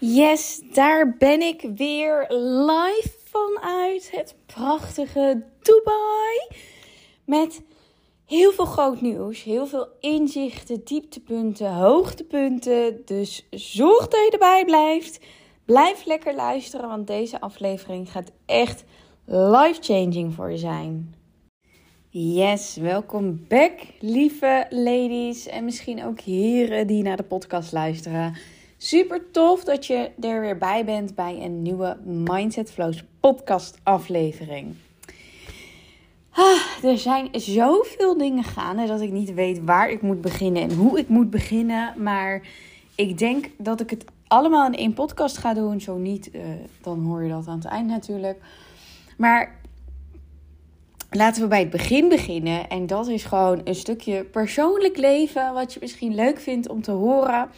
Yes, daar ben ik weer live vanuit het prachtige Dubai. Met heel veel groot nieuws, heel veel inzichten, dieptepunten, hoogtepunten. Dus zorg dat je erbij blijft. Blijf lekker luisteren, want deze aflevering gaat echt life-changing voor je zijn. Yes, welkom back, lieve ladies en misschien ook heren die naar de podcast luisteren. Super tof dat je er weer bij bent bij een nieuwe Mindset Flows podcast aflevering. Ah, er zijn zoveel dingen gaande dat ik niet weet waar ik moet beginnen en hoe ik moet beginnen. Maar ik denk dat ik het allemaal in één podcast ga doen. Zo niet, uh, dan hoor je dat aan het eind natuurlijk. Maar laten we bij het begin beginnen. En dat is gewoon een stukje persoonlijk leven. Wat je misschien leuk vindt om te horen.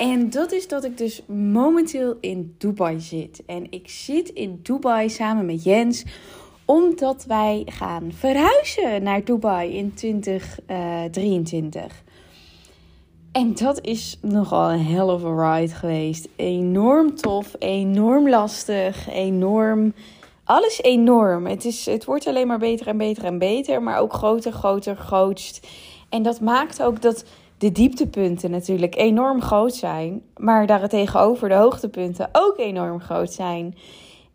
En dat is dat ik dus momenteel in Dubai zit. En ik zit in Dubai samen met Jens omdat wij gaan verhuizen naar Dubai in 2023. Uh, en dat is nogal een hell of a ride geweest. Enorm tof, enorm lastig, enorm. Alles enorm. Het, is, het wordt alleen maar beter en beter en beter, maar ook groter, groter, grootst. En dat maakt ook dat de dieptepunten natuurlijk enorm groot zijn, maar daartegenover de hoogtepunten ook enorm groot zijn.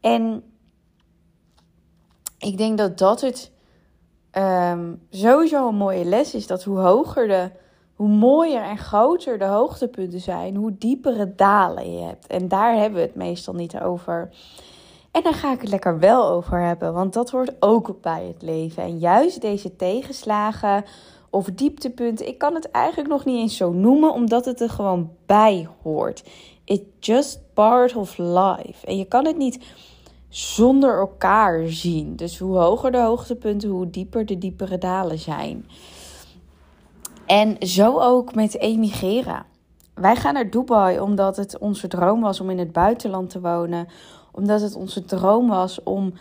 En ik denk dat dat het um, sowieso een mooie les is. Dat hoe hoger de, hoe mooier en groter de hoogtepunten zijn, hoe diepere dalen je hebt. En daar hebben we het meestal niet over. En daar ga ik het lekker wel over hebben, want dat hoort ook bij het leven. En juist deze tegenslagen of dieptepunten. Ik kan het eigenlijk nog niet eens zo noemen, omdat het er gewoon bij hoort. It's just part of life. En je kan het niet zonder elkaar zien. Dus hoe hoger de hoogtepunten, hoe dieper de diepere dalen zijn. En zo ook met emigreren. Wij gaan naar Dubai omdat het onze droom was om in het buitenland te wonen. Omdat het onze droom was om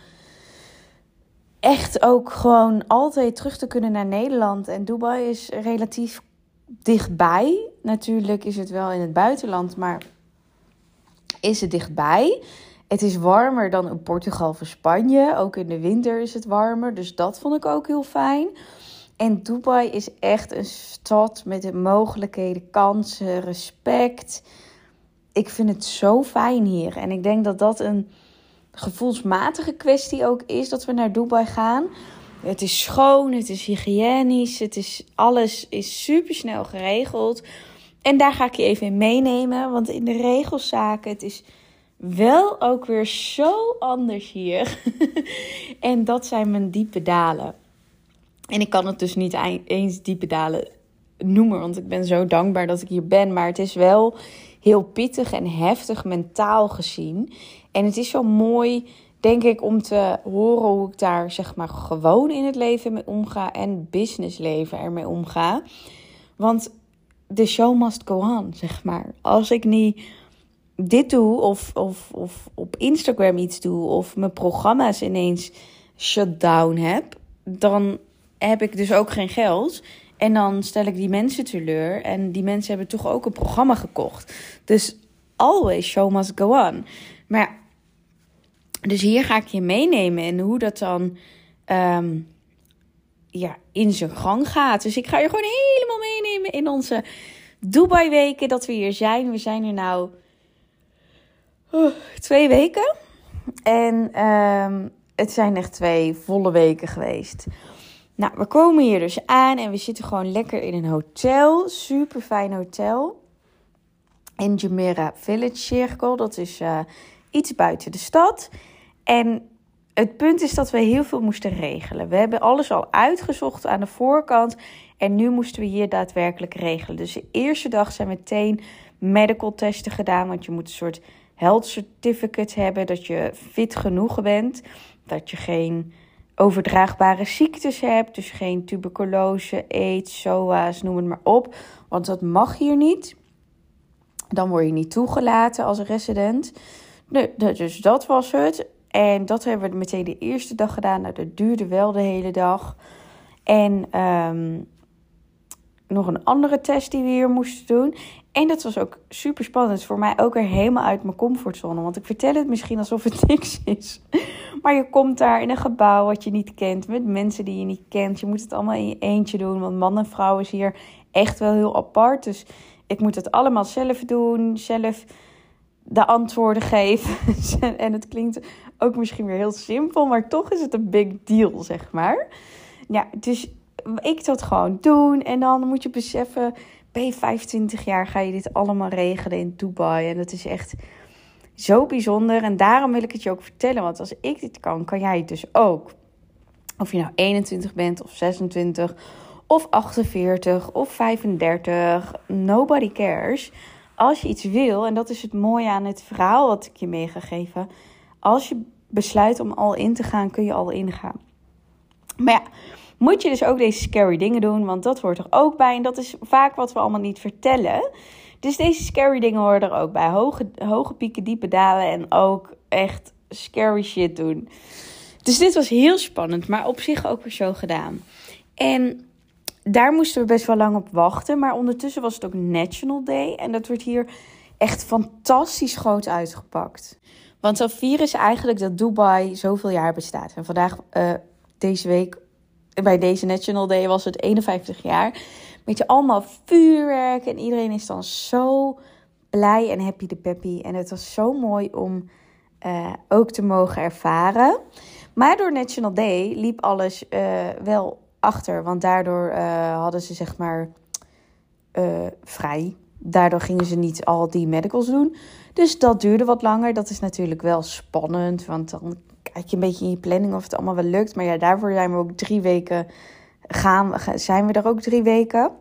echt ook gewoon altijd terug te kunnen naar Nederland. En Dubai is relatief dichtbij. Natuurlijk is het wel in het buitenland, maar is het dichtbij. Het is warmer dan in Portugal of Spanje. Ook in de winter is het warmer. Dus dat vond ik ook heel fijn. En Dubai is echt een stad met de mogelijkheden, kansen, respect. Ik vind het zo fijn hier. En ik denk dat dat een gevoelsmatige kwestie ook is dat we naar Dubai gaan. Het is schoon, het is hygiënisch, het is, alles is super snel geregeld. En daar ga ik je even in meenemen, want in de regelszaken, het is wel ook weer zo anders hier. en dat zijn mijn diepe dalen. En ik kan het dus niet eens diepe dalen noemen, want ik ben zo dankbaar dat ik hier ben. Maar het is wel heel pittig en heftig mentaal gezien. En het is zo mooi, denk ik, om te horen hoe ik daar zeg maar gewoon in het leven mee omga en businessleven ermee omga. Want de show must go on, zeg maar. Als ik niet dit doe of, of, of op Instagram iets doe of mijn programma's ineens shutdown heb, dan heb ik dus ook geen geld. En dan stel ik die mensen teleur. En die mensen hebben toch ook een programma gekocht. Dus always show must go on. Maar dus hier ga ik je meenemen en hoe dat dan ehm, ja, in zijn gang gaat. Dus ik ga je gewoon helemaal meenemen in onze Dubai weken dat we hier zijn. We zijn er nou oh, twee weken. En um, het zijn echt twee volle weken geweest. Nou, we komen hier dus aan en we zitten gewoon lekker in een hotel. Super fijn hotel. In Jumeirah Village Circle. Dat is uh, iets buiten de stad. En het punt is dat we heel veel moesten regelen. We hebben alles al uitgezocht aan de voorkant. En nu moesten we hier daadwerkelijk regelen. Dus de eerste dag zijn meteen medical testen gedaan. Want je moet een soort health certificate hebben. Dat je fit genoeg bent. Dat je geen overdraagbare ziektes hebt. Dus geen tuberculose, aids, SOA's, noem het maar op. Want dat mag hier niet. Dan word je niet toegelaten als resident. Dus dat was het. En dat hebben we meteen de eerste dag gedaan. Nou, dat duurde wel de hele dag. En um, nog een andere test die we hier moesten doen. En dat was ook super spannend. Voor mij ook weer helemaal uit mijn comfortzone. Want ik vertel het misschien alsof het niks is. Maar je komt daar in een gebouw wat je niet kent. Met mensen die je niet kent. Je moet het allemaal in je eentje doen. Want man en vrouw is hier echt wel heel apart. Dus ik moet het allemaal zelf doen. Zelf de antwoorden geven. en het klinkt ook misschien weer heel simpel. Maar toch is het een big deal, zeg maar. Ja, dus ik dat gewoon doen. En dan moet je beseffen ben je 25 jaar, ga je dit allemaal regelen in Dubai. En dat is echt zo bijzonder. En daarom wil ik het je ook vertellen. Want als ik dit kan, kan jij het dus ook. Of je nou 21 bent of 26 of 48 of 35. Nobody cares. Als je iets wil, en dat is het mooie aan het verhaal wat ik je mee ga geven. Als je besluit om al in te gaan, kun je al ingaan. Maar ja, moet je dus ook deze scary dingen doen, want dat hoort er ook bij. En dat is vaak wat we allemaal niet vertellen. Dus deze scary dingen horen er ook bij. Hoge, hoge pieken, diepe dalen en ook echt scary shit doen. Dus dit was heel spannend, maar op zich ook weer zo gedaan. En daar moesten we best wel lang op wachten. Maar ondertussen was het ook National Day. En dat wordt hier echt fantastisch groot uitgepakt. Want zo vieren ze eigenlijk dat Dubai zoveel jaar bestaat. En vandaag, uh, deze week, bij deze National Day was het 51 jaar. Weet je, allemaal vuurwerk en iedereen is dan zo blij en happy de peppy. En het was zo mooi om uh, ook te mogen ervaren. Maar door National Day liep alles uh, wel achter, want daardoor uh, hadden ze zeg maar vrij. Daardoor gingen ze niet al die medicals doen. Dus dat duurde wat langer. Dat is natuurlijk wel spannend, want dan kijk je een beetje in je planning of het allemaal wel lukt. Maar ja, daarvoor zijn we ook drie weken gaan, zijn we er ook drie weken.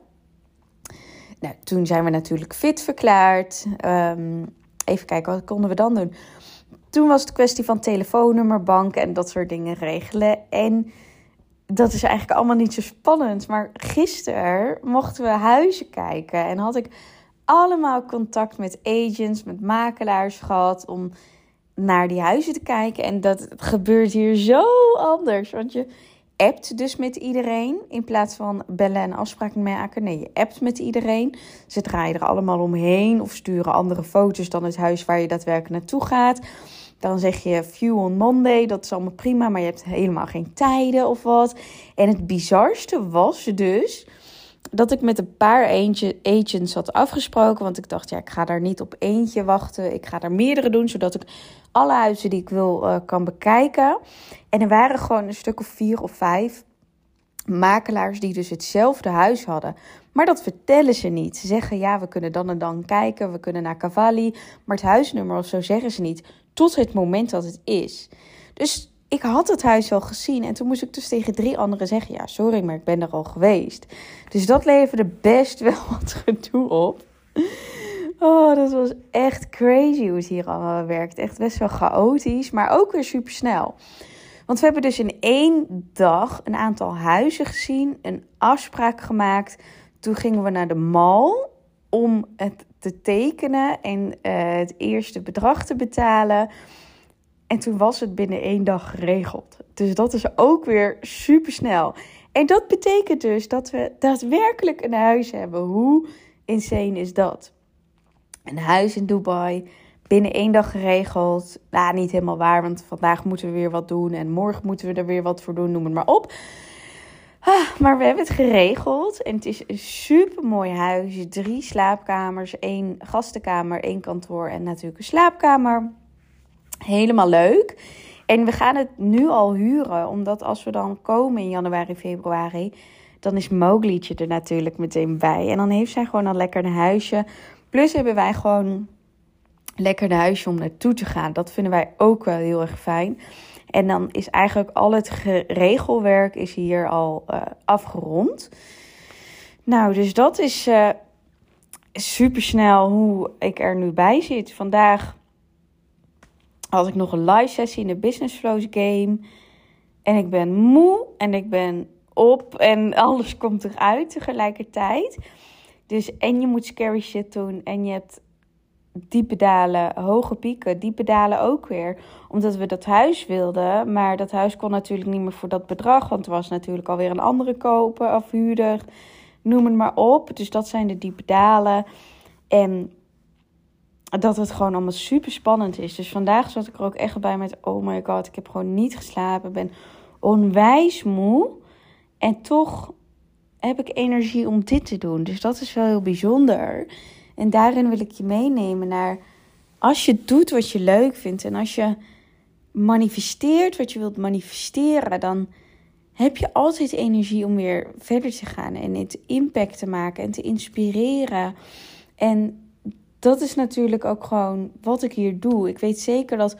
Nou, toen zijn we natuurlijk fit verklaard. Um, even kijken, wat konden we dan doen? Toen was het kwestie van telefoonnummer, bank en dat soort dingen regelen. En dat is eigenlijk allemaal niet zo spannend. Maar gisteren mochten we huizen kijken en had ik allemaal contact met agents, met makelaars gehad om naar die huizen te kijken. En dat gebeurt hier zo anders. Want je appt dus met iedereen in plaats van bellen en afspraken maken. Nee, je appt met iedereen. Ze draaien er allemaal omheen of sturen andere foto's dan het huis waar je daadwerkelijk naartoe gaat. Dan zeg je view on Monday, dat is allemaal prima, maar je hebt helemaal geen tijden of wat. En het bizarste was dus dat ik met een paar agents had afgesproken. Want ik dacht, ja, ik ga daar niet op eentje wachten. Ik ga er meerdere doen, zodat ik alle huizen die ik wil uh, kan bekijken. En er waren gewoon een stuk of vier of vijf makelaars die dus hetzelfde huis hadden. Maar dat vertellen ze niet. Ze zeggen ja, we kunnen dan en dan kijken, we kunnen naar Cavalli. Maar het huisnummer of zo zeggen ze niet. Tot het moment dat het is. Dus ik had het huis al gezien. En toen moest ik dus tegen drie anderen zeggen: Ja, sorry, maar ik ben er al geweest. Dus dat leverde best wel wat gedoe op. Oh, dat was echt crazy hoe het hier allemaal werkt. Echt best wel chaotisch, maar ook weer super snel. Want we hebben dus in één dag een aantal huizen gezien, een afspraak gemaakt. Toen gingen we naar de mall om het te tekenen en uh, het eerste bedrag te betalen. En toen was het binnen één dag geregeld. Dus dat is ook weer super snel. En dat betekent dus dat we daadwerkelijk een huis hebben. Hoe insane is dat? Een huis in Dubai, binnen één dag geregeld. Nou, niet helemaal waar, want vandaag moeten we weer wat doen. En morgen moeten we er weer wat voor doen, noem het maar op. Ah, maar we hebben het geregeld. En het is een super mooi huis. Drie slaapkamers, één gastenkamer, één kantoor en natuurlijk een slaapkamer. Helemaal leuk. En we gaan het nu al huren, omdat als we dan komen in januari, februari, dan is Mowglietje er natuurlijk meteen bij. En dan heeft zij gewoon al lekker een huisje. Plus hebben wij gewoon lekker een huisje om naartoe te gaan. Dat vinden wij ook wel heel erg fijn. En dan is eigenlijk al het regelwerk is hier al uh, afgerond. Nou, dus dat is uh, super snel hoe ik er nu bij zit. Vandaag had ik nog een live sessie in de Business Flows game. En ik ben moe en ik ben op en alles komt eruit tegelijkertijd. Dus en je moet scary shit doen en je hebt diepe dalen, hoge pieken, diepe dalen ook weer. Omdat we dat huis wilden, maar dat huis kon natuurlijk niet meer voor dat bedrag, want er was natuurlijk alweer een andere koper of huurder, noem het maar op. Dus dat zijn de diepe dalen. En dat het gewoon allemaal super spannend is. Dus vandaag zat ik er ook echt bij met: oh my god, ik heb gewoon niet geslapen. ben onwijs moe. En toch heb ik energie om dit te doen. Dus dat is wel heel bijzonder. En daarin wil ik je meenemen naar als je doet wat je leuk vindt en als je manifesteert wat je wilt manifesteren, dan heb je altijd energie om weer verder te gaan en het impact te maken en te inspireren. En dat is natuurlijk ook gewoon wat ik hier doe. Ik weet zeker dat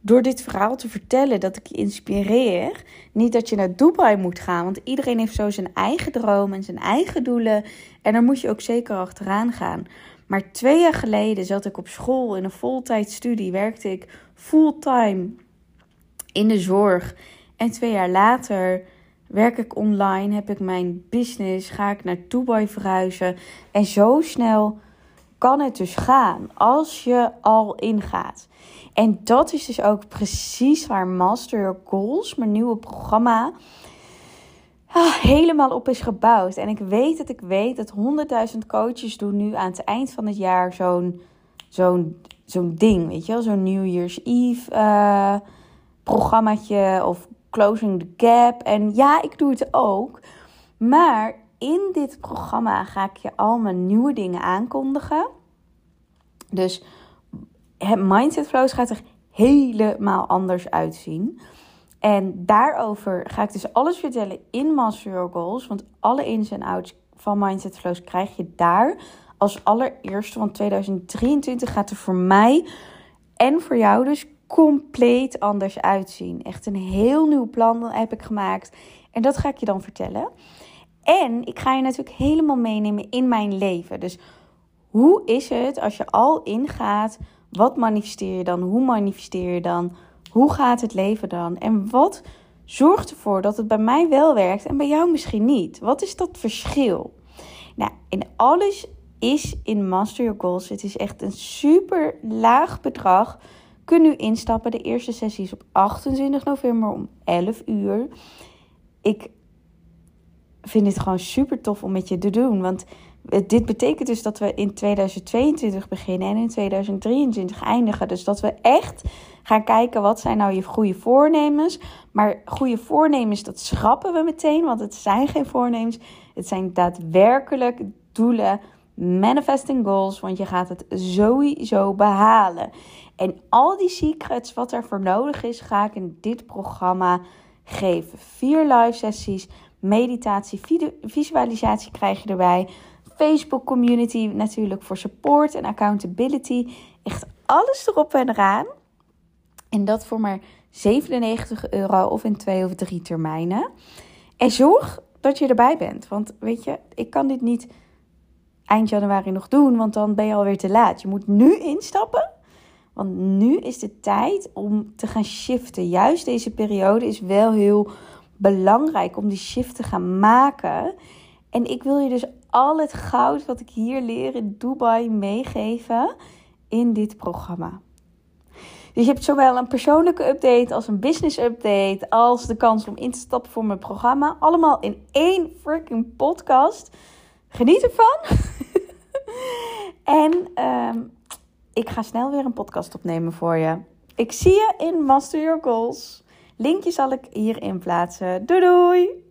door dit verhaal te vertellen dat ik je inspireer. Niet dat je naar Dubai moet gaan, want iedereen heeft zo zijn eigen droom en zijn eigen doelen. En daar moet je ook zeker achteraan gaan. Maar twee jaar geleden zat ik op school in een voltijdstudie, werkte ik fulltime in de zorg. En twee jaar later werk ik online, heb ik mijn business, ga ik naar Dubai verhuizen. En zo snel kan het dus gaan als je al ingaat. En dat is dus ook precies waar Master Your Goals, mijn nieuwe programma, ah, helemaal op is gebouwd. En ik weet dat ik weet dat 100.000 coaches doen nu aan het eind van het jaar zo'n zo'n zo'n ding, weet je wel, zo'n New Year's Eve uh, programmaatje of Closing the Gap. En ja, ik doe het ook. Maar in dit programma ga ik je al mijn nieuwe dingen aankondigen. Dus het Mindset Flows gaat er helemaal anders uitzien. En daarover ga ik dus alles vertellen in Master Your Goals. Want alle ins en outs van Mindset Flows krijg je daar als allereerste. Want 2023 gaat er voor mij en voor jou dus compleet anders uitzien. Echt een heel nieuw plan heb ik gemaakt. En dat ga ik je dan vertellen. En ik ga je natuurlijk helemaal meenemen in mijn leven. Dus hoe is het als je al ingaat? Wat manifesteer je dan? Hoe manifesteer je dan? Hoe gaat het leven dan? En wat zorgt ervoor dat het bij mij wel werkt en bij jou misschien niet? Wat is dat verschil? Nou, in alles is in Master Your Goals. Het is echt een super laag bedrag. Kun nu instappen. De eerste sessie is op 28 november om 11 uur. Ik vind het gewoon super tof om met je te doen. Want dit betekent dus dat we in 2022 beginnen en in 2023 eindigen. Dus dat we echt gaan kijken wat zijn nou je goede voornemens. Maar goede voornemens, dat schrappen we meteen, want het zijn geen voornemens. Het zijn daadwerkelijk doelen, manifesting goals, want je gaat het sowieso behalen. En al die secrets, wat er voor nodig is, ga ik in dit programma geven. Vier live sessies, meditatie, visualisatie krijg je erbij. Facebook community natuurlijk voor support en accountability. Echt alles erop en eraan. En dat voor maar 97 euro of in twee of drie termijnen. En zorg dat je erbij bent. Want weet je, ik kan dit niet eind januari nog doen, want dan ben je alweer te laat. Je moet nu instappen. Want nu is de tijd om te gaan shiften. Juist deze periode is wel heel belangrijk om die shift te gaan maken. En ik wil je dus al het goud wat ik hier leer in Dubai meegeven in dit programma. Dus je hebt zowel een persoonlijke update als een business update, als de kans om in te stappen voor mijn programma. Allemaal in één freaking podcast. Geniet ervan. en ehm, ik ga snel weer een podcast opnemen voor je. Ik zie je in Master Your Goals. Linkje zal ik hierin plaatsen. Doei doei!